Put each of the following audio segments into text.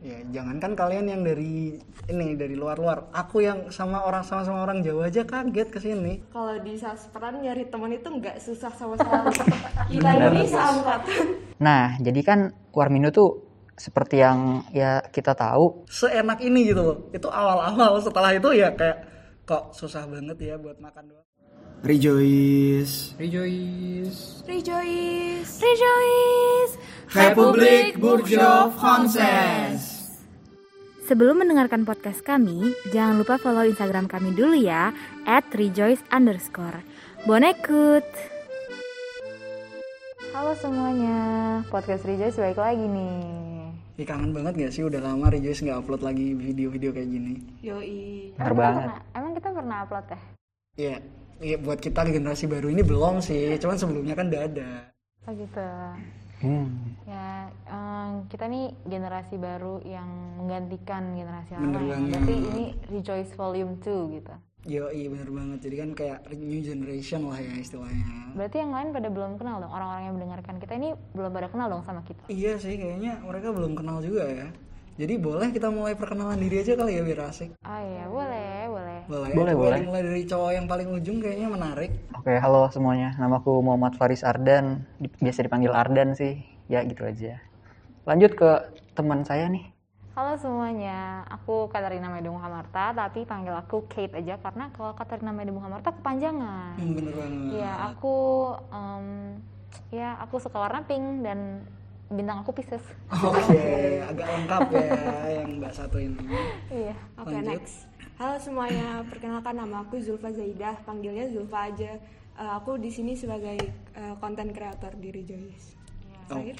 Ya, jangankan kalian yang dari ini dari luar-luar, aku yang sama orang sama-sama orang Jawa aja kaget ke sini. Kalau di sasperan nyari teman itu nggak susah sama sekali. Kita ini seangkatan. Nah, jadi kan Warmindo tuh seperti yang ya kita tahu, Seenak ini gitu loh. Itu awal-awal, setelah itu ya kayak kok susah banget ya buat makan doang. Rejoice. Rejoice. Rejoice, rejoice. Republik Bourgeois Frances. Sebelum mendengarkan podcast kami, jangan lupa follow Instagram kami dulu ya, at rejoice underscore. Bonekut! Halo semuanya, podcast Rejoice baik lagi nih. Ih, kangen banget gak sih udah lama Rejoice nggak upload lagi video-video kayak gini. Yoi. bener banget. pernah- emang kita pernah upload ya? Iya, iya buat kita generasi baru ini belum sih, cuman sebelumnya kan udah ada. Oh gitu. Hmm, Ya, em, kita nih generasi baru yang menggantikan generasi lama. Bener banget. Berarti ini Rejoice Volume 2 gitu. Yo, iya bener banget. Jadi kan kayak new generation lah ya istilahnya. Berarti yang lain pada belum kenal dong, orang-orang yang mendengarkan kita ini belum pada kenal dong sama kita. Iya sih, kayaknya mereka belum kenal juga ya. Jadi boleh kita mulai perkenalan diri aja kali ya biar asik. Oh iya, boleh, boleh. Boleh. Boleh, boleh. Mulai dari cowok yang paling ujung kayaknya menarik. Oke, halo semuanya. Namaku Muhammad Faris Ardan. Biasa dipanggil Ardan sih. Ya gitu aja. Lanjut ke teman saya nih. Halo semuanya, aku Katarina Medu Muhamarta, tapi panggil aku Kate aja karena kalau Katarina Medu Muhamarta kepanjangan. Hmm, bener banget. Iya, aku em, ya aku suka warna pink dan bintang aku Pisces. Oke, agak lengkap ya yang mbak satu ini. Iya. Oke, Lanjut. next. Halo semuanya, perkenalkan nama aku Zulfa Zaidah, panggilnya Zulfa aja. Eh, aku di sini sebagai konten creator di Rejoice. Oke,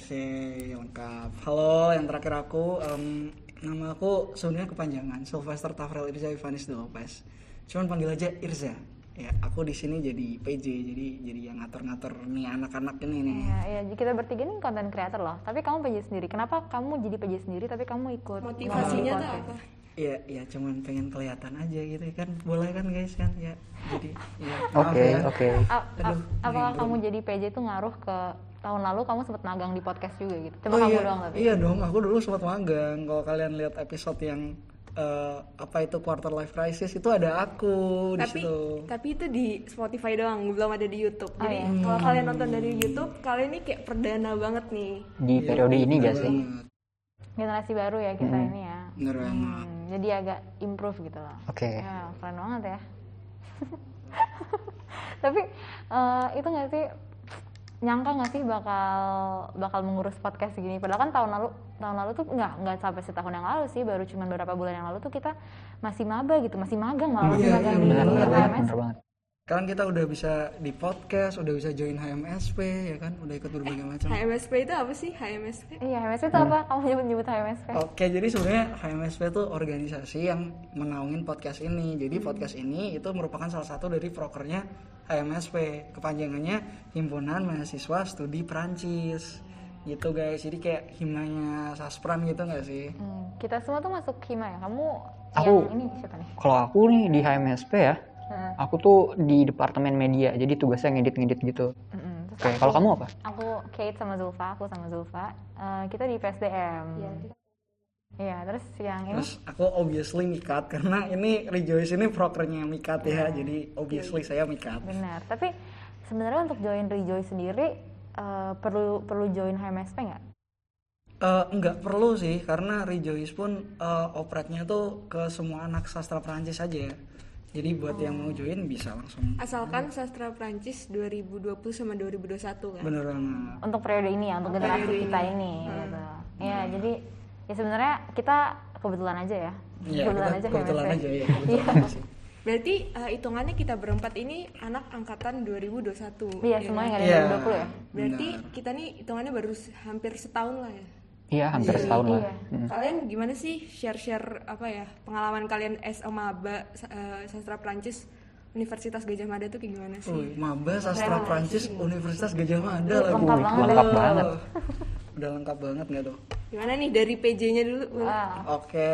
lengkap. Halo, yang terakhir aku, em, nama aku sebenarnya kepanjangan, Sylvester Tafrel Irza Ivanis de Lopez. Cuman panggil aja Irza. Ya, aku di sini jadi PJ, jadi jadi yang ngatur-ngatur nih anak-anak ini nih. Iya, iya, jadi kita bertiga ini konten creator loh. Tapi kamu PJ sendiri. Kenapa kamu jadi PJ sendiri tapi kamu ikut Motivasinya tuh apa? Iya, iya, cuman pengen kelihatan aja gitu kan. Boleh kan guys kan? Ya, jadi ya. maaf Oke, ya. oke. Apakah ini kamu jadi PJ itu ngaruh ke tahun lalu kamu sempat magang di podcast juga gitu? Coba Oh kamu iya, doang tapi. iya dong, aku dulu sempat magang. Kalau kalian lihat episode yang eh, apa itu quarter life crisis itu ada aku di Tapi situ. tapi itu di Spotify doang, belum ada di YouTube. Oh, Jadi iya. kalau kalian nonton dari YouTube, kalian ini kayak perdana banget nih. Di periode ini Bener gak sih? Generasi baru ya kita Hmm. ini ya. Bener banget. Hmm, jadi agak improve gitu loh. Oke. Ya, keren banget ya. Tapi eh, itu nggak sih nyangka nggak sih bakal bakal mengurus podcast gini? Padahal kan tahun lalu tahun lalu tuh nggak nggak sampai setahun yang lalu sih, baru cuma beberapa bulan yang lalu tuh kita masih maba gitu, masih magang malah masih Iya, magang iya, di benar, Sekarang kita udah bisa di podcast, udah bisa join HMSP ya kan, udah ikut berbagai macam. HMSP itu apa sih? HMSP? Iya, HMS itu apa? Kamu nyebut nyebut HMS kan? Oke, jadi sebenarnya HMSP itu organisasi yang menaungin podcast ini. Jadi podcast ini itu merupakan salah satu dari prokernya HMSP. Kepanjangannya Himpunan Mahasiswa Studi Perancis. Gitu guys. Jadi kayak himnanya Saspran gitu nggak sih? Hmm, kita semua tuh masuk hima ya. Kamu Aku- yang ini siapa nih? Kalau aku nih di HMSP ya, Hmm. aku tuh di departemen media, jadi tugasnya ngedit-ngedit gitu. Mm-mm. Terus Oke, kalau kamu apa? Aku Kate sama Zulfa, aku sama Zulfa. Eh, kita di PSDM. Iya, terus yang ini Terus aku obviously mikat karena ini Rejoice ini prokernya mikat ya. Jadi obviously saya mikat. benar. Tapi sebenarnya untuk join Rejoice sendiri eh, perlu perlu join HMSP nggak? Eh, enggak perlu sih karena Rejoice pun eh, opretnya tuh ke semua anak sastra Perancis aja ya. Jadi buat yang mau join bisa langsung. Asalkan sastra Prancis 2020 sama 2021 kan. Bener banget. Untuk periode ini ya, untuk generasi periode kita ini. ini. Gitu. Ya, jadi ya sebenarnya kita kebetulan aja ya. Iya, kebetulan aja kebetulan aja ya. Kebetulan aja sih. Berarti eh, hitungannya kita berempat ini anak angkatan 2021. Iya, ya semuanya kan? nggak ada Iya. yang 20 ya. Berarti kita nih hitungannya baru hampir setahun lah ya. Iya, hampir setahun lah. Iya. Hmm. Kalian gimana sih share-share apa ya pengalaman kalian as a maba eh, sastra Prancis Universitas Gajah Mada tuh kayak gimana sih? Wih, Maba Sastra Prancis Universitas Gajah Mada lagi. Lengkap Wih, banget. Lengkap banget. Udah lengkap banget nggak tuh? Gimana nih dari PJ-nya dulu? boleh? Ah, Oke,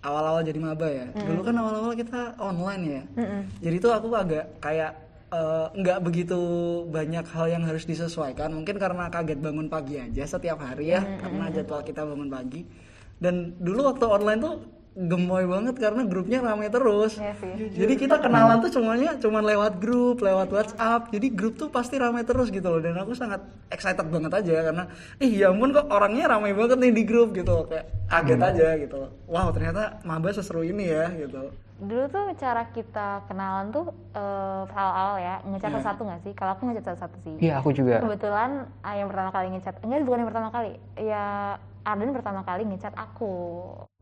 awal-awal jadi maba ya. Dulu kan awal-awal kita online ya. Jadi tuh aku agak kayak eh, nggak begitu banyak hal yang harus disesuaikan. Mungkin karena kaget bangun pagi aja setiap hari ya, karena jadwal kita bangun pagi. dan dulu waktu online tuh gemoy banget karena grupnya rame terus Iya sih. jadi kita kenalan tuh semuanya cuman lewat grup lewat WhatsApp jadi grup tuh pasti rame terus gitu loh dan aku sangat excited banget aja karena ih ya ampun kok orangnya rame banget nih di grup gitu kayak kaget aja gitu wow ternyata maba seseru ini ya gitu Dulu tuh cara kita kenalan tuh eh, awal-awal ya ngechat Iya. satu nggak sih? Kalau aku ngechat satu sih. Iya aku juga. Kebetulan ah, yang pertama kali ngechat, enggak bukan yang pertama kali, ya Arden pertama kali ngechat aku.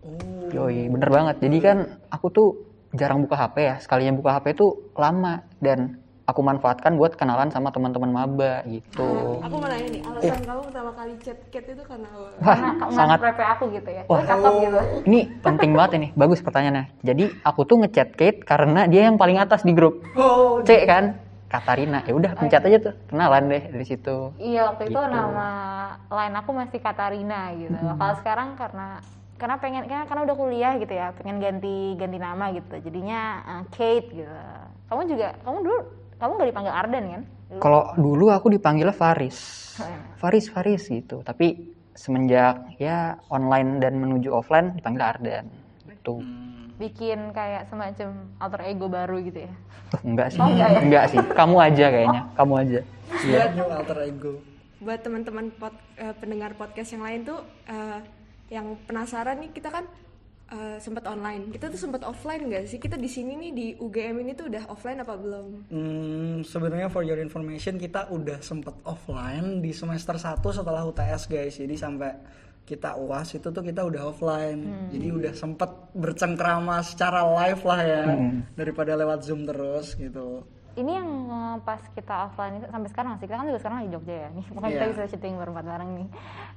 Oh Yoi, bener banget. Jadi kan aku tuh jarang buka HP ya. Sekalinya buka HP tuh lama dan aku manfaatkan buat kenalan sama teman-teman maba gitu. Aku mau nanya nih, alasan kamu pertama kali chat Cat itu karena apa? Wah, Karena sangat prep aku gitu ya. Wah. Gitu. ini penting banget ini. Bagus pertanyaannya. Jadi aku tuh ngechat Kate karena dia yang paling atas di grup. oh C kan? Katarina. Ya udah pencet aja tuh. Kenalan deh dari situ. Iya waktu itu Gitu. nama lain aku masih Katarina gitu. Kalau sekarang karena karena pengen karena, karena udah kuliah gitu ya, pengen ganti ganti nama gitu. Jadinya eh, Kate gitu. Kamu juga kamu dulu kamu gak dipanggil Arden kan? Kalau dulu aku dipanggilnya Faris. Faris, Faris gitu. Tapi semenjak ya online dan menuju offline dipanggil Ardan. Itu. Bikin kayak semacam alter ego baru gitu ya. Enggak sih. Oh, enggak ya? enggak sih. Kamu aja kayaknya. Kamu aja. Iya. new alter ego buat teman-teman pod- eh, pendengar podcast yang lain tuh eh, yang penasaran nih kita kan eh, sempat online kita tuh sempat offline nggak sih kita di sini nih di UGM ini tuh udah offline apa belum Hmm, sebenarnya for your information kita udah sempet offline di semester 1 setelah UTS guys. Jadi sampai kita UAS itu tuh kita udah offline. Jadi udah sempet bercengkrama secara live lah ya daripada lewat Zoom terus gitu. Ini yang eh, pas kita offline itu sampai sekarang sih. Kita kan juga sekarang di Jogja ya nih. Makanya kita Iya. bisa syuting berempat bareng nih.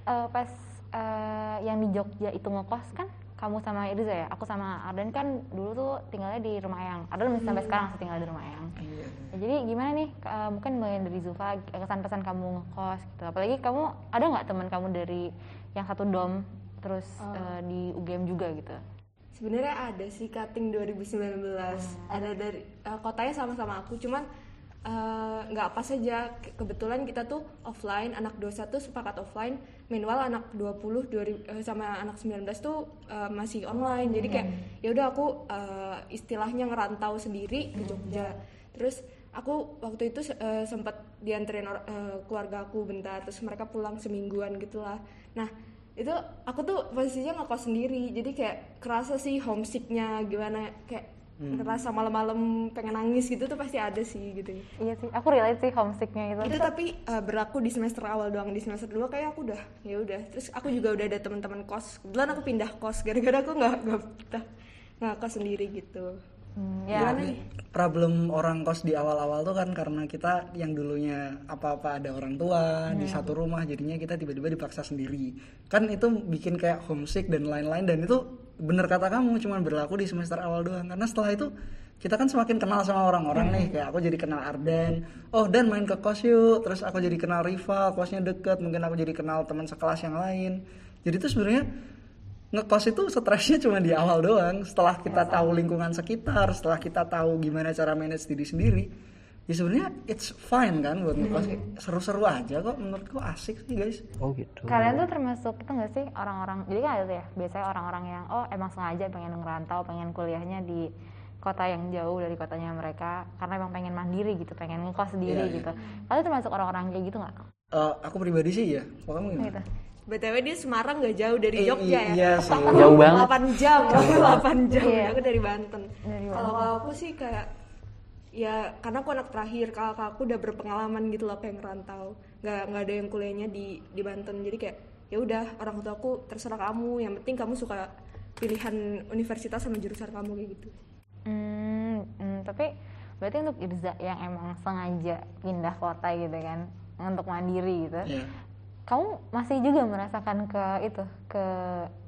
Eh, pas eh, yang di Jogja itu ngekos kan kamu sama Irza ya. Aku sama Arden kan dulu tuh tinggalnya di Rumah Ayang. Arden masih sampai sekarang masih tinggal di Rumah Ayang. Iya. Ya, jadi gimana nih eh, mungkin bagian dari Zulfa eh, kesan-pesan kamu ngekos gitu. Apalagi kamu ada nggak teman kamu dari yang satu dom terus eh, di UGM juga gitu. sebenarnya ada sih cutting 2019 ada dari eh, kotanya sama-sama aku cuman nggak pas aja Ke- kebetulan kita tuh offline anak 21 sepakat offline. Meanwhile anak 20 2000, eh, sama anak 19 tuh eh, masih online. Jadi kayak ya udah aku eh, istilahnya ngerantau sendiri ke Jogja. terus aku waktu itu eh, sempat dianterin eh, keluarga aku bentar. Terus mereka pulang semingguan gitulah. Nah itu aku tuh posisinya ngekos sendiri. Jadi kayak kerasa sih homesicknya gimana. Kayak ngerasa malam-malam pengen nangis gitu tuh pasti ada sih gitu. Iya sih, aku relate sih homesicknya itu. itu tapi uh, berlaku di semester awal doang di semester 2 kayak aku udah ya udah. Terus aku juga udah ada teman-teman kos. Kebetulan aku pindah kos gara-gara aku nggak nggak nggak kos sendiri gitu. Hmm, ya. gimana nih? Problem orang kos di awal-awal tuh kan karena kita yang dulunya apa-apa ada orang tua di satu rumah jadinya kita tiba-tiba dipaksa sendiri. Kan itu bikin kayak homesick dan lain-lain dan itu bener kata kamu cuman berlaku di semester awal doang. Karena setelah itu kita kan semakin kenal sama orang-orang nih. Kayak aku jadi kenal Arden. Oh dan main ke kos yuk. Terus aku jadi kenal Riva kosnya deket. Mungkin aku jadi kenal teman sekelas yang lain. Jadi itu sebenarnya ngekos itu stresnya cuma di awal doang. Setelah kita tahu lingkungan sekitar setelah kita tahu gimana cara manage diri sendiri ya sebenarnya it's fine kan buat ngekos seru-seru aja kok menurutku asik sih guys Oh gitu. Kalian tuh termasuk itu nggak sih orang-orang? Jadi kan ada tuh ya, biasanya orang-orang yang oh emang sengaja pengen ngerantau, pengen kuliahnya di kota yang jauh dari kotanya mereka karena emang pengen mandiri gitu, pengen ngekos sendiri Iya, gitu. Kalian termasuk orang-orang kayak gitu nggak? Eh, aku pribadi sih ya kalau kamu gimana? Gitu. btw dia Semarang nggak jauh dari Eh, Jogja ya iya sih Jauh banget. 8 jam 8 jam Iya. aku dari Banten kalau aku sih kayak ya karena aku anak terakhir kalau aku udah berpengalaman gitu loh pengen ngerantau nggak nggak ada yang kuliahnya di di Banten jadi kayak ya udah orang tua aku terserah kamu yang penting kamu suka pilihan universitas sama jurusan kamu kayak gitu Hmm, hmm, tapi berarti untuk Irza yang emang sengaja pindah kota gitu kan untuk mandiri gitu. Iya. Kamu masih juga merasakan ke itu ke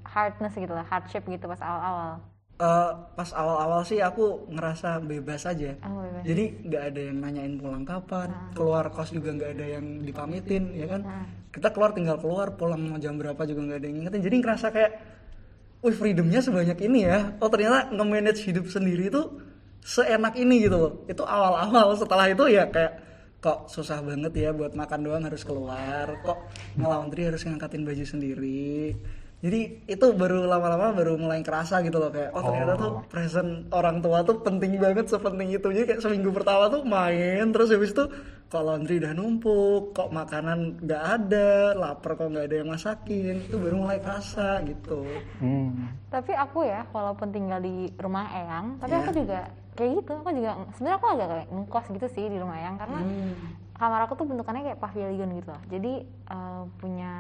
hardness gitu lah, hardship gitu pas awal-awal. Eh, pas awal-awal sih aku ngerasa bebas aja. Oh, bebas. jadi nggak ada yang nanyain pulang kapan keluar kos juga nggak ada yang dipamitin ya kan? Kita keluar tinggal keluar pulang mau jam berapa juga nggak ada yang ngingetin. Jadi ngerasa kayak wih freedomnya sebanyak ini ya. Oh ternyata nge-manage hidup sendiri itu seenak ini gitu loh. Itu awal-awal. Setelah itu ya kayak kok susah banget ya buat makan doang harus keluar. Kok ngelaundry harus ngangkatin baju sendiri jadi itu baru lama-lama baru mulai kerasa gitu loh kayak oh ternyata tuh present orang tua tuh penting banget sepenting itu jadi kayak seminggu pertama tuh main terus habis itu kok laundry udah numpuk kok makanan nggak ada lapar kok nggak ada yang masakin itu baru mulai kerasa gitu Hmm. Tapi aku ya, walaupun tinggal di rumah Eyang, tapi Iya. aku juga kayak gitu. Aku juga sebenarnya aku agak kayak ngekos gitu sih di rumah Eyang karena Hmm. kamar aku tuh bentukannya kayak pavilion gitu loh. Jadi eh, punya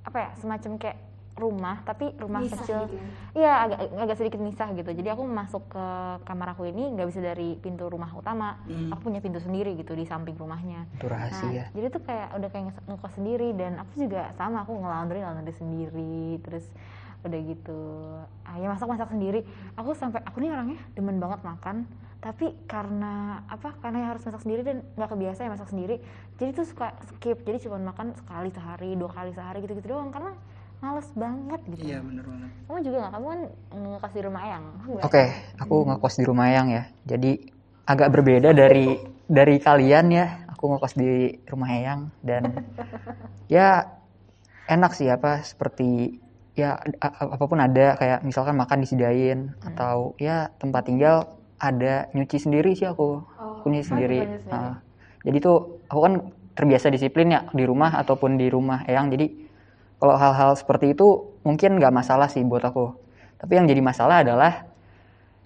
apa ya, semacam kayak rumah tapi rumah Misah kecil. gitu ya? Iya, agak agak sedikit misah gitu. Jadi aku masuk ke kamar aku ini nggak bisa dari pintu rumah utama. Hmm. Aku punya pintu sendiri gitu di samping rumahnya. Itu rahasia. Nah, jadi tuh kayak udah kayak nge- ngekos sendiri dan aku juga sama aku ngelaundry laundry sendiri terus udah gitu ah, ya masak masak sendiri aku sampai aku nih orangnya demen banget makan tapi karena apa karena harus masak sendiri dan nggak kebiasa ya masak sendiri jadi tuh suka skip jadi cuma makan sekali sehari dua kali sehari gitu gitu doang karena males banget gitu iya bener banget kamu juga nggak kamu kan ngekos di rumah ayang Oke, aku ngekos di rumah Eyang ya. Jadi agak berbeda dari dari kalian ya. Aku ngekos di rumah Eyang dan ya enak sih apa seperti ya apa pun ada kayak misalkan makan disediain atau ya tempat tinggal ada nyuci sendiri sih aku. Aku nyuci sendiri. nyuci sendiri. Ah. jadi tuh aku kan terbiasa disiplin ya di rumah ataupun di rumah Eyang. Jadi kalau hal-hal seperti itu mungkin nggak masalah sih buat aku. Tapi yang jadi masalah adalah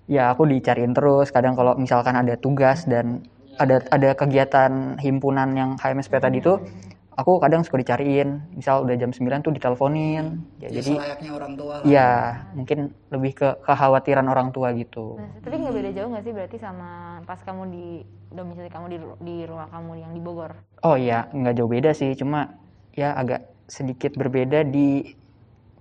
ya aku dicariin terus. Kadang kalau misalkan ada tugas dan ada ada kegiatan himpunan yang HMSP tadi tuh, aku kadang suka dicariin. Misal udah jam 9 tuh diteleponin. Ya, ya, jadi selayaknya orang tua lah Iya, mungkin lebih ke kekhawatiran orang tua gitu. Nah, tapi nggak beda jauh nggak sih berarti sama pas kamu di domisili kamu di, di rumah kamu yang di Bogor Oh iya, nggak jauh beda sih, cuma ya agak sedikit berbeda di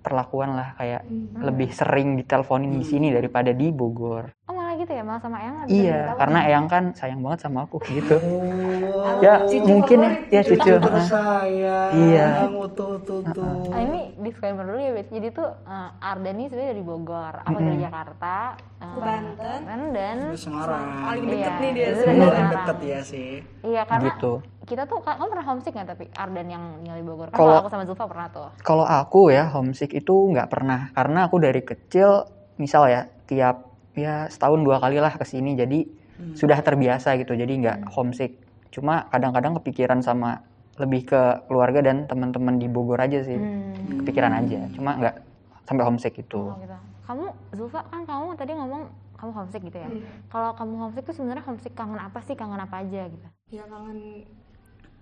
perlakuan lah kayak lebih sering diteleponin di sini daripada di Bogor. Oh malah gitu ya, malah sama Eyang Iya, ditelepon. karena Eyang kan sayang banget sama aku gitu. Oh, ya mungkin ya, ya cucu. tersayang Iya. tuh tuh tuh Ah, ini disclaimer dulu ya, Bet. Jadi tuh eh, Arda nih sebenarnya dari Bogor, aku dari Jakarta, Aku Banten. dan Terus Semarang Paling Iya, deket nih dia dari paling Semarang. deket ya sih Iya karena Gitu. Kita tuh ka- kamu pernah homesick nggak tapi Ardan yang tinggal di Bogor? Kan Kalau- kalau aku sama Zulfa pernah tuh. Kalau aku ya homesick itu nggak pernah, karena aku dari kecil misal ya tiap ya setahun dua kali lah ke sini, jadi sudah terbiasa gitu, jadi nggak homesick. Cuma kadang-kadang kepikiran sama lebih ke keluarga dan teman-teman di Bogor aja sih, Hmm. kepikiran aja. Cuma nggak sampai homesick itu. Oh, gitu. Kamu Zulfa kan kamu tadi ngomong kamu homesick gitu ya. Hmm. Kalau kamu homesick tuh sebenarnya homesick kangen apa sih? Kangen apa aja gitu? ya kangen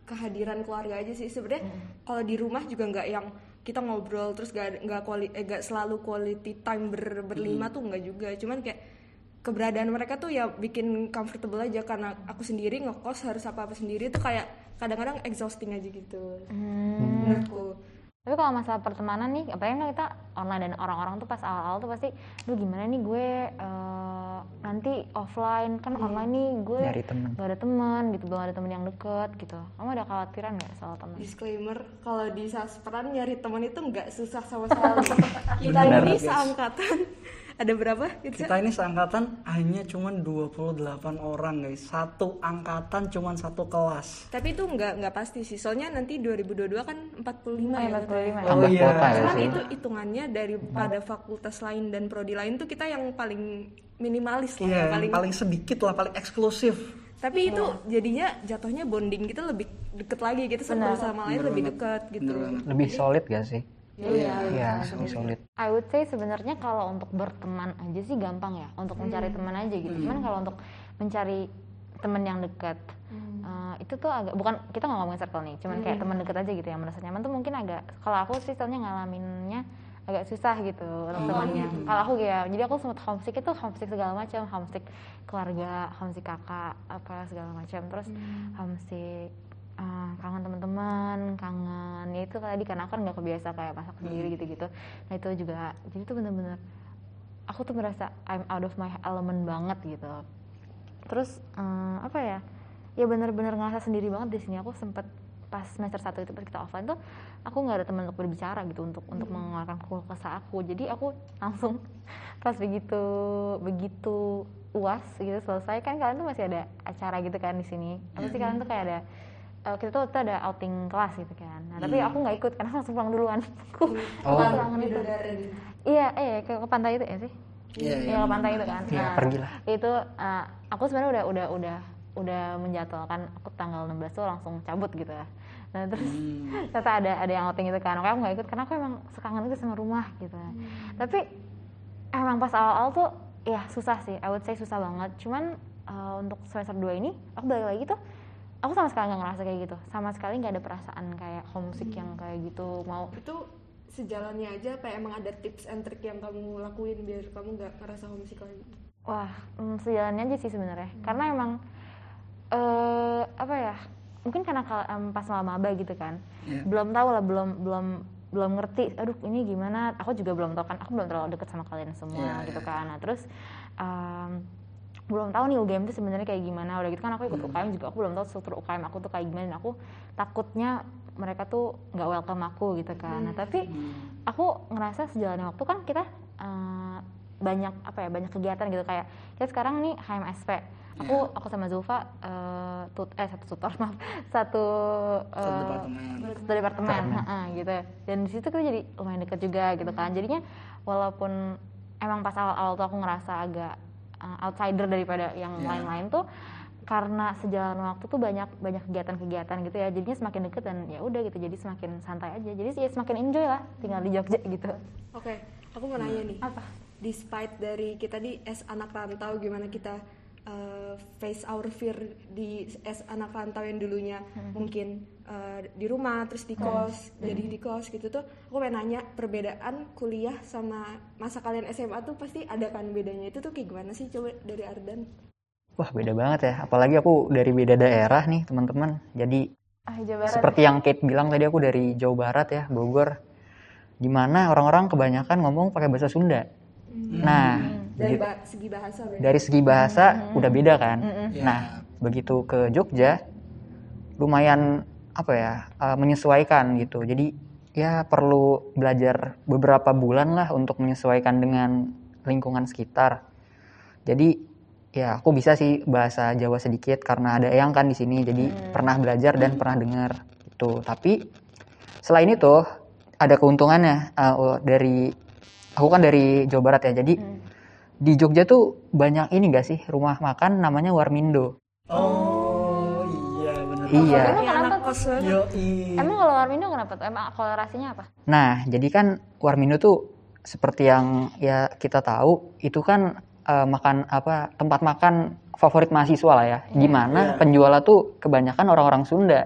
kehadiran keluarga aja sih. Sebenarnya kalau di rumah juga nggak yang kita ngobrol terus nggak nggak quali- eh, nggak selalu quality time ber- berlima tuh nggak juga. Cuman kayak keberadaan mereka tuh ya bikin comfortable aja karena aku sendiri ngekos harus apa apa sendiri tuh kayak kadang-kadang exhausting aja gitu. Hmm. menurutku Tapi kalau masalah pertemanan nih, apalagi kan kita online dan orang-orang tuh pas awal-awal tuh pasti, duh gimana nih gue eh, nanti offline kan online nih gue Nyari temen. gak ada teman gitu, belum ada temen yang deket gitu. Kamu ada khawatiran nggak soal temen? disclaimer kalau di sasperan nyari teman itu nggak susah sama sekali kita ini seangkatan ada berapa Itu kita ini seangkatan hanya cuman 28 orang guys. Satu angkatan cuman satu kelas. Tapi itu nggak nggak pasti sih. Soalnya nanti 2022 kan 45 ya Iya, 45 ya. Tambah iya. ya Cuman sih. itu hitungannya daripada fakultas lain dan prodi lain tuh kita yang paling minimalis lah, iya paling, paling sedikit lah paling eksklusif. Tapi itu jadinya jatuhnya bonding kita lebih deket lagi gitu sama sama lain lebih dekat gitu. Lebih solid gak sih? Iya. Iya, lebih solid. I would say sebenarnya kalau untuk berteman aja sih gampang ya, untuk mencari teman aja gitu. Cuman kalau untuk mencari teman yang dekat, eh, itu tuh agak bukan kita nggak ngomongin circle nih, cuman kayak teman dekat aja gitu yang merasa nyaman tuh mungkin agak. Kalau aku sih soalnya ngalaminnya agak susah gitu untuk temannya. Kalau aku ya, jadi aku sempat homesick itu homesick segala macam, homesick keluarga, homesick kakak, apa segala macam. Terus homesick eh, kangen teman-teman, kangen ya itu tadi karena aku kan nggak kebiasa kayak masak sendiri gitu-gitu. Nah itu juga, jadi tuh bener-bener aku tuh merasa I'm out of my element banget gitu. Terus eh, apa ya? Ya bener-bener ngerasa sendiri banget di sini. Aku sempet pas semester satu itu pas kita offline tuh aku nggak ada teman untuk berbicara gitu untuk untuk mengeluarkan kesah aku. Jadi aku langsung pas begitu begitu uas gitu selesai kan kalian tuh masih ada acara gitu kan di sini. Apa sih kalian tuh kayak ada eh, kita tuh itu ada outing kelas gitu kan. Nah tapi aku nggak ikut karena langsung pulang duluan. Aku Oh. itu iya eh ke, ke pantai itu ya sih? Iya, Iya. Ke pantai itu kan. Iya, Nah, pergilah. itu eh, aku sebenarnya udah udah udah udah menjadwalkan aku tanggal 16 tuh langsung cabut gitu ya. Nah terus ternyata ada ada yang outing itu kan. Makanya aku nggak ikut karena aku emang sekangen itu sama rumah gitu. Tapi emang pas awal-awal tuh ya susah sih. I would say susah banget. Cuman eh, untuk semester 2 ini aku balik lagi tuh aku sama sekali nggak ngerasa kayak gitu sama sekali nggak ada perasaan kayak homesick yang kayak gitu mau itu sejalannya aja apa emang ada tips and trick yang kamu lakuin biar kamu nggak ngerasa homesick lagi Wah, mm, sejalannya aja sih sebenarnya. Karena emang eh apa ya? Mungkin karena kal- em, pas maba gitu kan. Iya. Belum tahu lah, belum belum belum ngerti. Aduh, ini gimana? Aku juga belum tahu kan. Aku belum terlalu deket sama kalian semua Iya, gitu iya. kan. Nah, terus em, belum tahu nih UGM itu sebenarnya kayak gimana. Udah gitu kan aku ikut UKM juga. Aku belum tahu struktur UKM aku tuh kayak gimana. Dan aku takutnya mereka tuh nggak welcome aku gitu kan. Nah, tapi aku ngerasa sejalannya waktu kan kita eh, banyak apa ya banyak kegiatan gitu. Kayak kita sekarang nih HMSP aku aku sama Zulfa eh, tut eh satu tutor maaf. Satu eh, Satu departemen. satu departemen. Gitu. Dan di situ kita jadi lumayan deket juga gitu kan. Jadinya walaupun emang pas awal-awal tuh aku ngerasa agak eh, outsider daripada yang Iya. lain-lain tuh karena sejalan waktu tuh banyak banyak kegiatan-kegiatan gitu ya. Jadinya semakin deket dan ya udah gitu jadi semakin santai aja. Jadi ya semakin enjoy lah tinggal di Jogja gitu. Oke aku mau nanya nih. Apa? Despite dari kita di as anak rantau gimana kita uh, face our fear di as anak rantau yang dulunya mungkin uh, di rumah terus di kos jadi di kos gitu tuh aku pengen nanya perbedaan kuliah sama masa kalian SMA tuh pasti ada kan bedanya? Itu tuh kayak gimana sih coba dari Ardan? Wah beda banget ya, apalagi aku dari beda daerah nih teman-teman. Jadi ah Jawa Barat seperti yang Kate bilang tadi aku dari Jawa Barat ya, Bogor. Di mana orang-orang kebanyakan ngomong pakai bahasa Sunda. Nah, dari begitu- ba- segi bahasa berarti dari segi bahasa udah beda kan. Ya. Nah, begitu ke Jogja, lumayan apa ya uh, menyesuaikan gitu. Jadi ya perlu belajar beberapa bulan lah untuk menyesuaikan dengan lingkungan sekitar. Jadi ya aku bisa sih bahasa Jawa sedikit karena ada Eyang kan di sini. Jadi pernah belajar dan pernah dengar gitu. Tapi selain itu ada keuntungannya uh, dari aku kan dari Jawa Barat ya. Jadi di Jogja tuh banyak ini gak sih rumah makan namanya Warmindo. Oh iya benar. Iya. Emang Kayak kenapa anak tuh? kos banget. Yo Emang kalau Warmindo kenapa tuh? Emang kolorasinya apa? Nah, jadi kan Warmindo tuh seperti yang ya kita tahu itu kan eh, makan apa tempat makan favorit mahasiswa lah ya. Di mana Iya. penjualnya tuh kebanyakan orang-orang Sunda.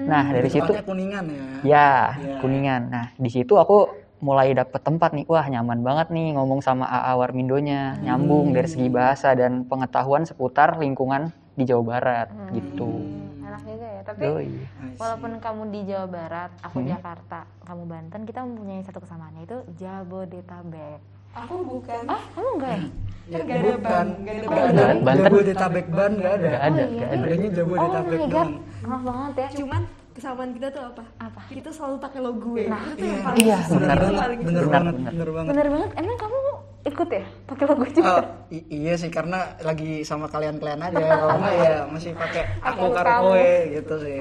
Nah, dari situ kuningan ya. ya Iya. Kuningan. Nah, di situ aku mulai dapet tempat nih. Wah, nyaman banget nih ngomong sama AA Warmindonya. Nyambung dari segi bahasa dan pengetahuan seputar lingkungan di Jawa Barat gitu. Hmm, enak juga ya. Tapi Yoi. walaupun kamu di Jawa Barat, aku Jakarta, kamu Banten, kita mempunyai satu kesamaan yaitu Jabodetabek. aku bukan Ah, kamu enggak ya? Ya, Kan gak ada bukan. ban, gak ada ban. Banten. Jabodetabek ban nggak ada. Gak ada, Oh, iya. gak ada. Adanya Oh Jabodetabek my god, doang. maaf banget ya. cuman kesamaan kita tuh apa Apa? kita selalu pakai logo gue Nah, itu tuh yang paling iya, susah. benar. Bener susah. banget, bener. bener banget. Bener banget. Emang kamu ikut ya pakai logo juga? Oh, i- iya sih karena lagi sama kalian-kalian aja kalau nggak ya masih pakai aku karo kamu. kowe gitu sih.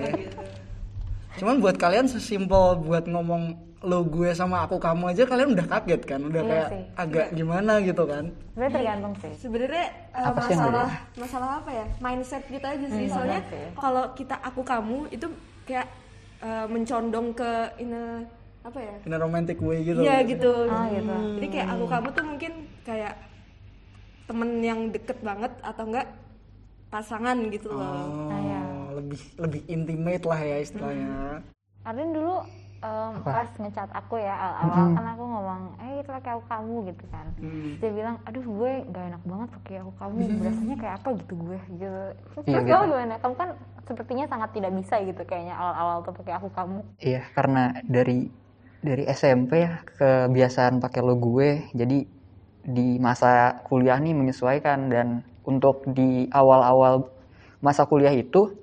Cuman buat kalian sesimpel buat ngomong lo gue sama aku kamu aja kalian udah kaget kan, udah Iya kayak sih. agak gimana gitu kan. Sebenarnya tergantung sih. sebenarnya uh, masalah masalah apa ya mindset kita aja sih Hmm, soalnya benar kalau kita aku kamu itu kayak uh, mencondong ke in a, apa ya In a romantic way gitu. Iya gitu. Oh, gitu. Jadi kayak aku kamu tuh mungkin kayak temen yang deket banget atau enggak pasangan gitu loh. Oh, Ah, iya. lebih lebih intimate lah ya istilahnya. Arden dulu em, pas ngecat aku ya awal-awal kan aku ngomong, eh itu pakai aku kamu gitu kan. Hmm. Dia bilang, aduh gue gak enak banget pakai aku kamu, berasanya kayak apa gitu gue gitu. Terus Iya, kamu gitu. gimana? Kamu kan sepertinya sangat tidak bisa gitu kayaknya awal-awal tuh pakai aku kamu. Iya, karena dari dari SMP ya kebiasaan pakai lo gue, jadi di masa kuliah nih menyesuaikan dan untuk di awal-awal masa kuliah itu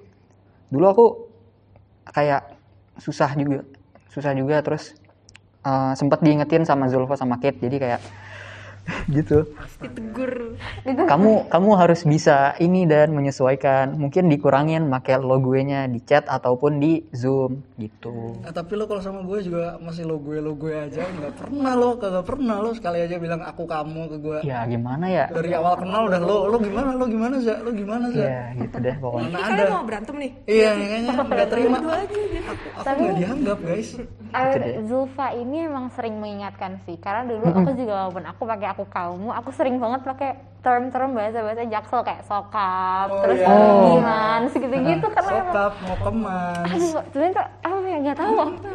dulu aku kayak susah juga, susah juga. Terus eh, sempat diingetin sama Zulfa sama Kate, jadi kayak gitu. Ditegur kamu kamu harus bisa ini dan menyesuaikan. Mungkin dikurangin pakai lo gue nya di chat ataupun di zoom gitu. Eh, tapi lo kalau sama gue juga masih lo gue lo gue aja. Nggak pernah lo kagak pernah lo sekali aja bilang aku kamu ke gue. Ya gimana ya? Dari awal kenal udah lo lo gimana lo gimana za? Lo gimana za? Ya gitu deh pokoknya. Mana Ini ada? kalian mau berantem nih. Iya kayaknya nggak terima. aku aku nggak dianggap guys. Eh, Zulfa ini emang sering mengingatkan sih. Karena dulu aku juga walaupun aku pakai aku kamu aku sering banget pakai term-term bahasa-bahasa jaksel kayak sokap Oh, terus iya. Oh. gimana segitu-gitu karena sokap mau kemas aduh sebenarnya tuh apa ya nggak tahu aku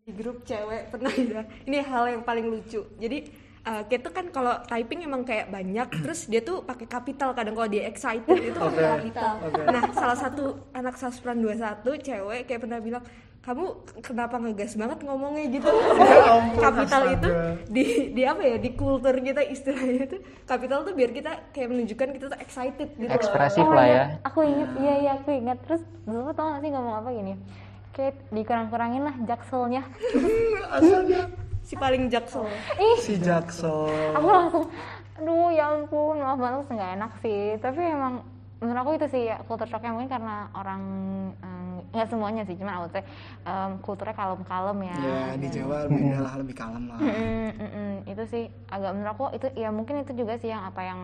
di grup cewek pernah ya ini hal yang paling lucu jadi uh, kita tuh kan kalau typing emang kayak banyak terus dia tuh pakai kapital kadang kalau dia excited itu pakai Oke, kapital oke. nah salah satu anak saspran 21 cewek kayak pernah bilang kamu kenapa ngegas banget ngomongnya gitu? Ampun, kapital itu di di apa ya di kultur kita istilahnya itu kapital tuh biar kita kayak menunjukkan kita tuh excited gitu ekspresif Oh lah iya, ya. Aku inget iya iya aku inget terus dulu tau gak sih ngomong apa gini? Kayak dikurang-kurangin lah jakselnya. Asalnya si paling jaksel. Ih. Si jaksel. Aku langsung aduh ya ampun maaf banget nggak enak sih. Tapi emang menurut aku itu sih ya, kultur shocknya mungkin karena orang em, nggak semuanya sih cuma aku tuh em, kulturnya kalem-kalem ya. Ya di Jawa beda lah lebih kalem lah. Mm, mm, mm. itu sih agak menurut aku itu ya mungkin itu juga sih yang apa yang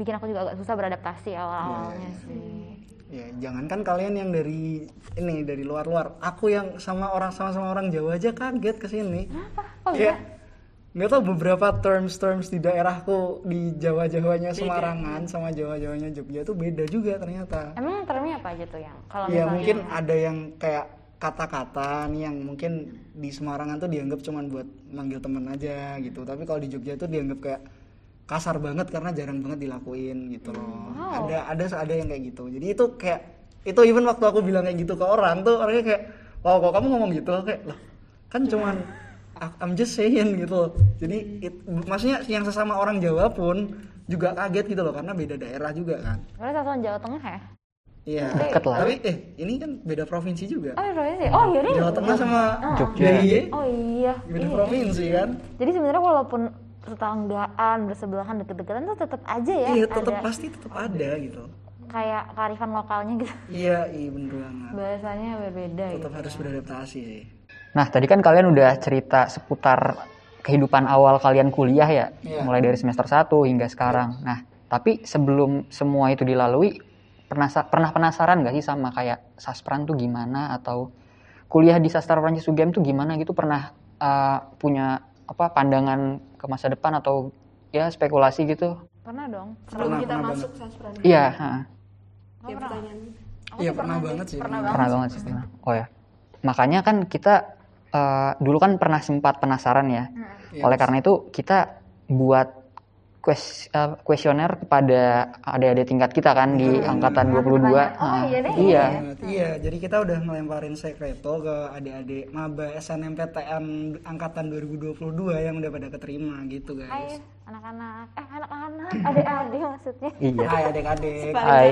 bikin aku juga agak susah beradaptasi awal-awalnya sih. Ya jangankan kalian yang dari ini dari luar-luar. Aku yang sama orang sama-sama orang Jawa aja kaget ke sini Oh, ya nggak tahu beberapa terms-terms di daerahku di Jawa-Jawanya Semarangan sama Jawa-Jawanya Jogja tuh beda juga ternyata. Emang termnya apa aja tuh yang kalau ya mungkin ada yang kayak kata-kata nih yang mungkin di Semarangan tuh dianggap cuman buat manggil temen aja gitu. Tapi kalau di Jogja tuh dianggap kayak kasar banget karena jarang banget dilakuin gitu loh ada ada ada yang kayak gitu jadi itu kayak itu even waktu aku bilang kayak gitu ke orang tuh orangnya kayak wow kok kamu ngomong gitu kayak loh kan cuman I'm just saying gitu loh jadi it- maksudnya yang sesama orang Jawa pun juga kaget gitu loh karena beda daerah juga kan sebenarnya satuan Jawa Tengah ya Iya. Deket lah. Tapi eh ini kan beda provinsi juga. oh provinsi oh iya nih Jawa Tengah sama Jogja. DIY oh iya beda Iya. provinsi kan. Jadi sebenarnya walaupun tetanggaan, bersebelahan, deket-deketan tuh tetap aja ya Iya, tetap pasti tetap ada gitu. kayak kearifan lokalnya gitu. Iya, iya bener banget. Bahasanya berbeda gitu. Tetap harus beradaptasi sih. Nah, tadi kan kalian udah cerita seputar kehidupan awal kalian kuliah ya, Iya. mulai dari semester 1 hingga sekarang. Nah, tapi sebelum semua itu dilalui, pernah pernah penasaran gak sih sama kayak saspran tuh gimana atau kuliah di sastra Prancis UGM tuh gimana gitu? Pernah uh, punya apa pandangan ke masa depan atau ya spekulasi gitu? Pernah dong. sebelum Pernah, kita pernah masuk saspran Iya, ha. ya pertanyaan Aku Iya sih pernah banget sih. Pernah pernah banget sih. pernah. Oh ya, makanya kan kita uh, dulu kan pernah sempat penasaran ya. Iya, Oleh karena itu kita buat kues- uh, kuesioner kepada adik-adik tingkat kita kan di angkatan 22. Oh, Nah, iya deh, iya. Iya, jadi kita udah ngelemparin sekreto ke adik-adik maba SNMPTN angkatan 2022 yang udah pada keterima gitu Hai guys. Anak-anak, eh anak-anak, adik-adik maksudnya. Iya. Hai adik-adik, paling Hai.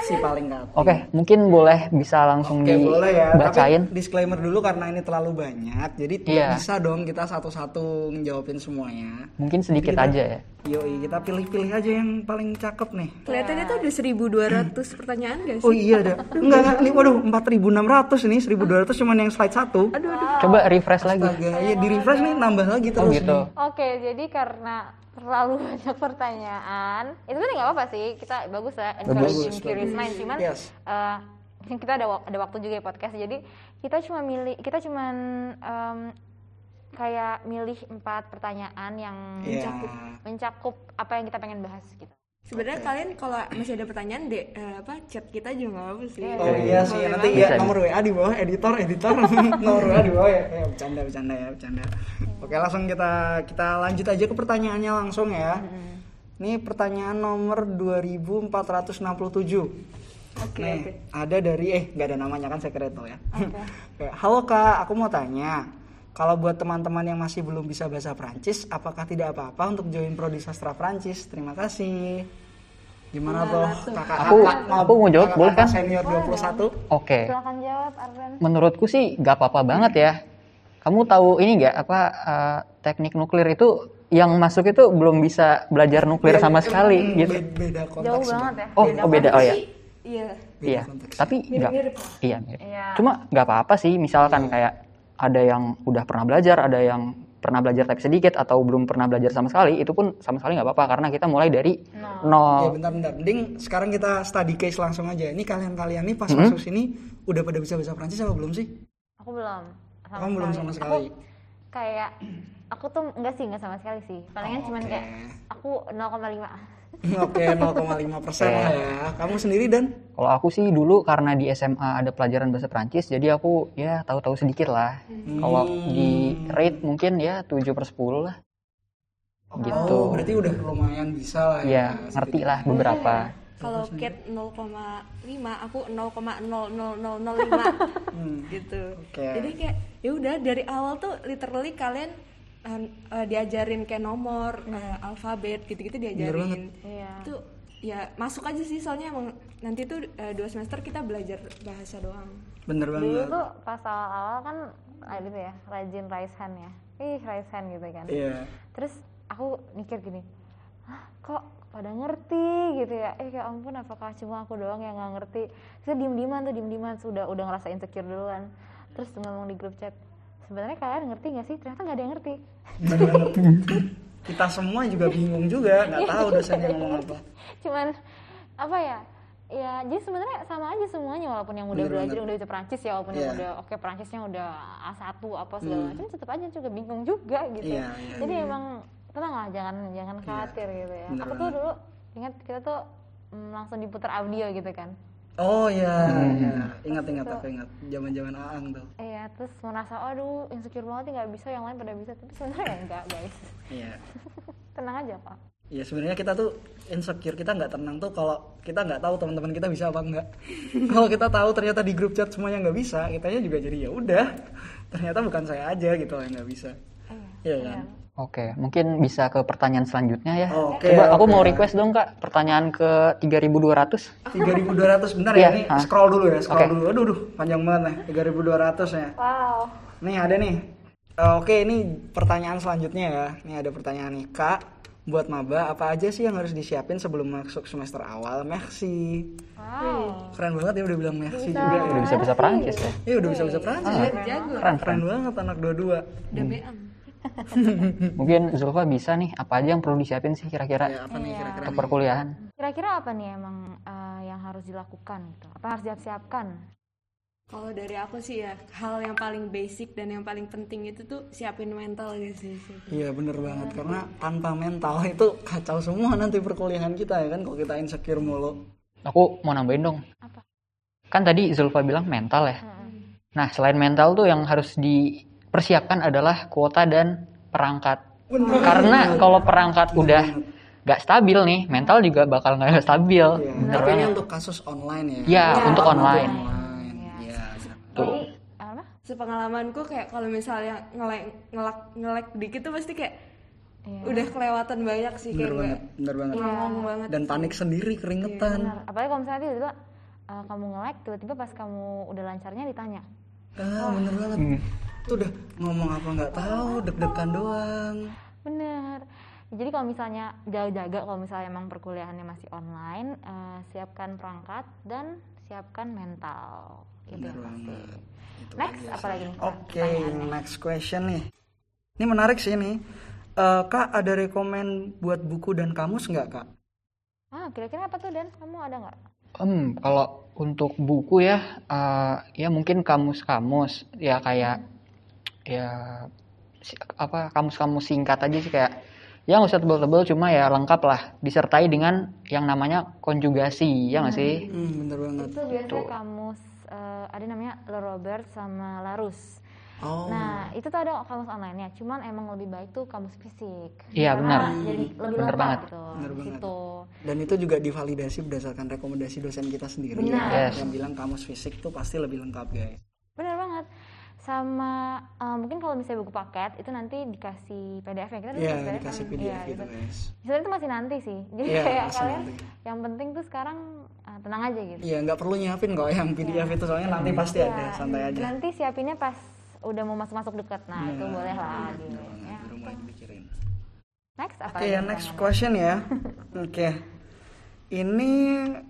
si paling gak Oke, mungkin boleh bisa langsung Oke boleh ya, dibacain. tapi disclaimer dulu karena ini terlalu banyak, jadi tidak Iya. bisa dong kita satu-satu ngejawabin semuanya. Mungkin sedikit Kita- aja ya. Yoi, kita pilih-pilih aja yang paling cakep nih. kelihatannya tuh ada 1200 pertanyaan gak sih Oh iya ada. Enggak enggak nih waduh 4600 ini 1200 cuman yang slide 1. aduh aduh Coba refresh lagi. Astaga, ya di refresh nih nambah lagi Oh terus. gitu. nih. Oke, jadi karena terlalu banyak pertanyaan, itu kan nggak apa-apa sih. Kita bagus ya, encouraging Bagus, curious mind. Cuman Yes. eh, kita ada ada waktu juga ya podcast. Jadi kita cuma milih, kita cuman em, kayak milih empat pertanyaan yang Iya. mencakup mencakup apa yang kita pengen bahas gitu. Sebenarnya kalian kalau masih ada pertanyaan deh eh, apa chat kita juga nggak apa sih Oh iya sih, nanti ya nomor WA di bawah editor, editor nomor WA di bawah ya. Ya bercanda bercanda ya, bercanda. Oke, langsung kita kita lanjut aja ke pertanyaannya langsung ya. Ini pertanyaan nomor 2467. Oke, Nih, oke. ada dari eh nggak ada namanya kan sekreto ya. Kayak, Halo Kak, aku mau tanya. Kalau buat teman-teman yang masih belum bisa bahasa Prancis, apakah tidak apa-apa untuk join prodi sastra Prancis? Terima kasih. Gimana tuh kakak Aku- kakak aku mau jawab, kakak boleh kan? senior 21 Oke. Silakan jawab Arven. Menurutku sih gak apa-apa banget ya. Kamu tahu ini nggak apa uh, teknik nuklir itu yang masuk itu belum bisa belajar nuklir sama sekali gitu. Be- beda konteks Jauh banget ya. Oh, oh beda. Oh ya. Iya. Beda Iya. Tapi nggak. Mirip-mirip lah. Iya. mirip. Iya. Cuma nggak apa-apa sih. Misalkan kayak ada yang udah pernah belajar, ada yang pernah belajar tapi sedikit atau belum pernah belajar sama sekali, itu pun sama sekali nggak apa-apa karena kita mulai dari Ya nol. bentar-bentar, mending sekarang kita study case langsung aja. Ini kalian-kalian nih pas Hmm? masuk sini udah pada bisa bahasa Prancis apa belum sih? Aku belum. Sama Kamu belum sama sekali. Aku kayak aku tuh enggak sih enggak sama sekali sih. Palingan Oh, cuman oke. kayak aku 0,5. Oke, 0,5 persen lah ya. Kamu sendiri dan? Kalau aku sih dulu karena di SMA ada pelajaran bahasa Prancis, jadi aku ya tahu-tahu sedikit lah. Kalau di rate mungkin ya 7 per 10 lah. Gitu. Oh, berarti udah lumayan bisa lah ya. Ya, ngerti lah beberapa. Kalau cat 0,5, aku 0,00005 gitu. Oke. Jadi kayak ya udah dari awal tuh literally kalian eh, diajarin kayak nomor, eh, alfabet gitu-gitu diajarin. Iya. Itu ya masuk aja sih soalnya emang nanti tuh eh, dua semester kita belajar bahasa doang. Bener Dulu banget. tuh pas awal-awal kan ada tuh ya, rajin raise hand ya. Ih, raise hand gitu kan. Iya. Terus aku mikir gini, Hah, kok pada ngerti gitu ya? Eh ya ampun, apakah cuma aku doang yang nggak ngerti? Terus diem-dieman tuh, diem-dieman sudah udah ngerasa insecure duluan. Terus ngomong di grup chat, sebenarnya kalian ngerti nggak sih? Ternyata nggak ada yang ngerti. Kita semua juga bingung juga, nggak tahu dosennya ngomong apa. Cuman apa ya? Ya, jadi sebenarnya sama aja semuanya walaupun yang udah Bener belajar udah bisa Prancis ya, walaupun yang Iya. udah oke Prancisnya udah A1 apa segala macam tetap aja juga bingung juga gitu. Iya, iya, jadi emang tenang lah jangan jangan khawatir gitu ya. bener Aku tuh dulu ingat kita tuh mm, langsung diputar audio gitu kan. Oh iya, iya. ingat-ingat aku ingat. Zaman-zaman Aang tuh. Iya, terus merasa aduh insecure banget nggak bisa yang lain pada bisa tapi sebenarnya enggak guys. Iya. Tenang aja pak. Ya sebenarnya kita tuh insecure kita nggak tenang tuh kalau kita nggak tahu teman-teman kita bisa apa enggak. kalau kita tahu ternyata di grup chat semuanya nggak bisa, kitanya juga jadi ya udah. Ternyata bukan saya aja gitu yang nggak bisa. Iya kan? Oke, mungkin bisa ke pertanyaan selanjutnya ya. Oke, Coba aku oke. mau request dong Kak, pertanyaan ke 3200. 3200 benar Iya, ya ini ah. scroll dulu ya, scroll Oke. dulu. Aduh, aduh, panjang banget nih. 3200 ya. Wow. Nih ada nih. Eh, Oke, ini pertanyaan selanjutnya ya. Ini ada pertanyaan nih, Kak. Buat maba, apa aja sih yang harus disiapin sebelum masuk semester awal? Merci. Wow. Keren banget ya udah bilang merci juga ya. Udah bisa bisa Prancis ya. Iya udah bisa bisa Prancis ya. Jago. Keren, Keren banget anak dua-dua. Udah BM. Mungkin Zulfa bisa nih, apa aja yang perlu disiapin sih kira-kira Ya, apa nih kira-kira untuk nih? perkuliahan? Kira-kira apa nih emang eh, yang harus dilakukan gitu? Apa yang harus disiapkan? Kalau dari aku sih ya hal yang paling basic dan yang paling penting itu tuh siapin mental gitu sih. Iya bener banget karena tanpa mental itu kacau semua nanti perkuliahan kita ya kan kalau kita insecure mulu. Aku mau nambahin dong. Apa? Kan tadi Zulfa bilang mental ya. Nah, selain mental tuh yang harus dipersiapkan adalah kuota dan perangkat. Karena kalau perangkat udah nggak stabil nih, mental juga bakal nggak stabil. Iya, Bener Tapi ini untuk kasus online ya. Iya, untuk online. Online. Iya. Jadi apa? Sepengalamanku kayak kalau misalnya ngelek ngelak ngelek dikit tuh pasti kayak Iya. udah kelewatan banyak sih Bener kayak banget, bener banget. ngomong banget. Dan panik sendiri keringetan. Benar. Apalagi kalau misalnya tiba-tiba eh, kamu nge-like, tiba-tiba pas kamu udah lancarnya ditanya. Ah, bener banget. Hmm. Itu udah ngomong apa nggak tahu, deg-degan doang. Bener. Jadi kalau misalnya jaga-jaga kalau misalnya emang perkuliahannya masih online, eh, siapkan perangkat dan siapkan mental. Itu Bener yang pasti. banget. Itu Next, aja apa lagi nih? Oke, next question nih. Ini menarik sih nih. Eh, kak, ada rekomen buat buku dan kamus nggak kak? Ah, kira-kira apa tuh Dan? Kamu ada nggak? Em, kalau untuk buku ya, eh, ya mungkin kamus-kamus ya kayak ya si- apa kamus-kamus singkat aja sih kayak ya nggak usah tebel-tebel cuma ya lengkap lah disertai dengan yang namanya konjugasi ya nggak sih? Hmm, bener banget. Itu biasanya kamus eh, ada namanya Le Robert sama Larus. Oh, Nah, itu tuh ada kamus online-nya, cuman emang lebih baik tuh kamus fisik. Iya, benar. Jadi lebih Benar lengkap banget. gitu. Benar di banget. situ. dan itu juga divalidasi berdasarkan rekomendasi dosen kita sendiri Benar. ya. Yes. Yang bilang kamus fisik tuh pasti lebih lengkap guys. Sama eh, mungkin kalau misalnya buku paket itu nanti dikasih PDF ya kita dulu Iya, dikasih kan? PDF Iya, gitu guys. Sebenarnya itu masih nanti sih. Jadi Iya, kayak kalian nanti. yang penting tuh sekarang eh, tenang aja gitu. Iya, nggak perlu nyiapin kok yang PDF itu soalnya nanti pasti ada, Iya, santai aja. Nanti siapinnya pas udah mau masuk-masuk dekat. Nah, itu Iya, boleh lah bener gitu. Ya. dipikirin. Next apa? Oke lagi ya next question ya. Oke. Ini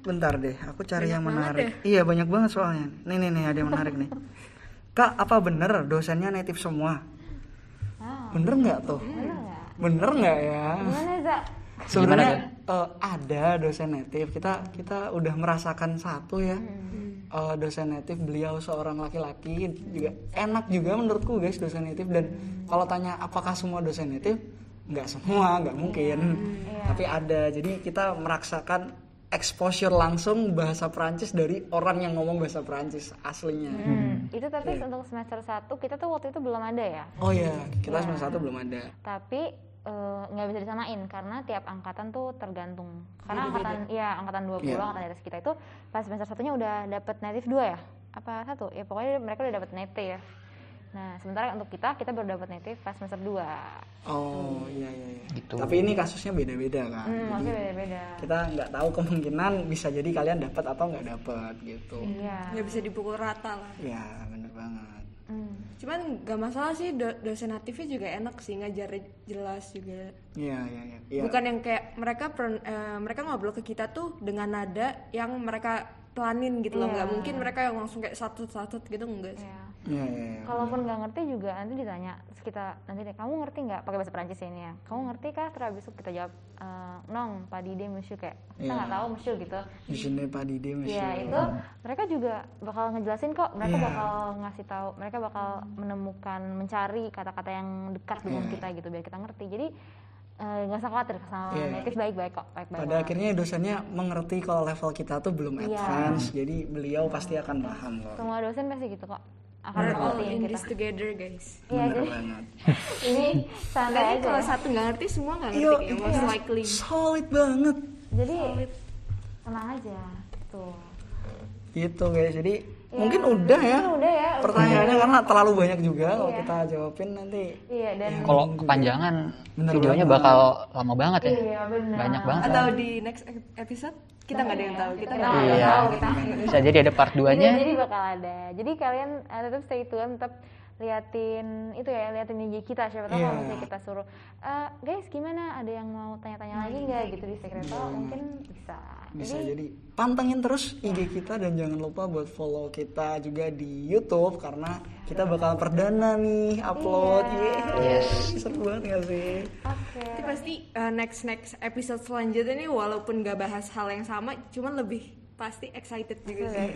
bentar deh, aku cari yang menarik. Iya banyak banget soalnya. Nih nih nih ada yang menarik nih. Kak, apa bener dosennya native semua? Ah, Bener nggak tuh? bener nggak? Bener nggak ya? Sebenarnya eh, ada dosen native. Kita kita udah merasakan satu ya. Eh, dosen native beliau seorang laki-laki juga enak juga menurutku guys dosen native dan kalau tanya apakah semua dosen native nggak semua nggak mungkin tapi ada jadi kita merasakan exposure langsung bahasa Perancis dari orang yang ngomong bahasa Perancis aslinya Hmm, itu tapi untuk semester 1 kita tuh waktu itu belum ada ya. oh ya kita semester satu belum ada Tapi eh, nggak bisa disamain karena tiap angkatan tuh tergantung. Karena angkatan iya angkatan 20 Iya. angkatan di atas kita itu pas semester satunya udah dapet native 2 ya. Apa satu? Ya pokoknya mereka udah dapet native ya. Nah, sementara untuk kita kita baru dapet native pas semester 2. oh iya iya, iya. Gitu. tapi ini kasusnya beda-beda kan Hmm, Jadi maksudnya beda-beda. kita nggak tahu kemungkinan bisa jadi kalian dapat atau nggak dapat gitu Iya. nggak bisa dipukul rata lah ya bener banget Hmm. cuman gak masalah sih do- dosen natifnya juga enak sih ngajar jelas juga iya iya iya Iya. bukan yang kayak mereka per- eh, mereka ngobrol ke kita tuh dengan nada yang mereka pelanin gitu loh nggak mungkin mereka yang langsung kayak satu-satu gitu enggak sih Iya. iya iya iya. Kalaupun nggak ngerti juga nanti ditanya terus kita nanti deh, kamu ngerti nggak pakai bahasa Perancis ini ya? Kamu ngerti kah? Terus itu kita jawab "Eh, nong, pas di monsieur kayak kita Iya. nggak tahu monsieur gitu. di sini Pak Didi Mas. Iya itu mereka juga bakal ngejelasin kok. Mereka Iya. bakal ngasih tahu, mereka bakal menemukan mencari kata-kata yang dekat dengan Iya. kita gitu biar kita ngerti. Jadi eh, nggak usah khawatir sama Iya. native baik-baik kok, baik-baik. Pada akhirnya dosennya mengerti kalau level kita tuh belum Iya. advance, jadi beliau pasti akan paham kok. Semua dosen pasti gitu kok. Akan we're all in kita. this together guys Iya jadi banget. ini santai aja. kalau ya. satu nggak ngerti semua nggak Iya, ngerti kayak most likely solid banget. Jadi tenang aja tuh. Gitu guys. Jadi mungkin udah ya. Mungkin udah ya. Pertanyaannya karena terlalu banyak juga kalau kita jawabin nanti. Iya dan Kalau kepanjangan Bener videonya banget. bakal lama banget ya. iya benar. Banyak banget. atau di next episode kita nggak ada yang tahu kita nggak Iya. tahu kita. Bisa jadi ada part 2-nya. Iya, jadi bakal ada. Jadi kalian eh, tetap stay tune, tetap liatin itu ya, liatin IG kita. Siapa tahu Iya. kalau misalnya kita suruh, "Eh, guys gimana? Ada yang mau tanya-tanya lagi nggak gitu di sekretariat? Mungkin bisa. Bisa Jadi jadi pantengin terus IG kita dan jangan lupa buat follow kita juga di YouTube karena kita bakal perdana nih upload. Yeay. Yes. Seru banget gak sih? oke. Nanti pasti uh, next next episode selanjutnya nih walaupun gak bahas hal yang sama, cuman lebih pasti excited juga sih.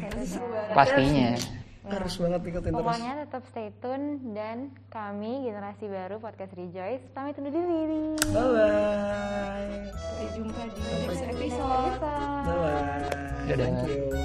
Pasti seru Harus banget ikutin terus. Pokoknya tetap stay tune dan kami generasi baru podcast Rejoice pamit undur diri. Bye bye. Sampai jumpa di next episode. Bye bye. Dadah. Thank you.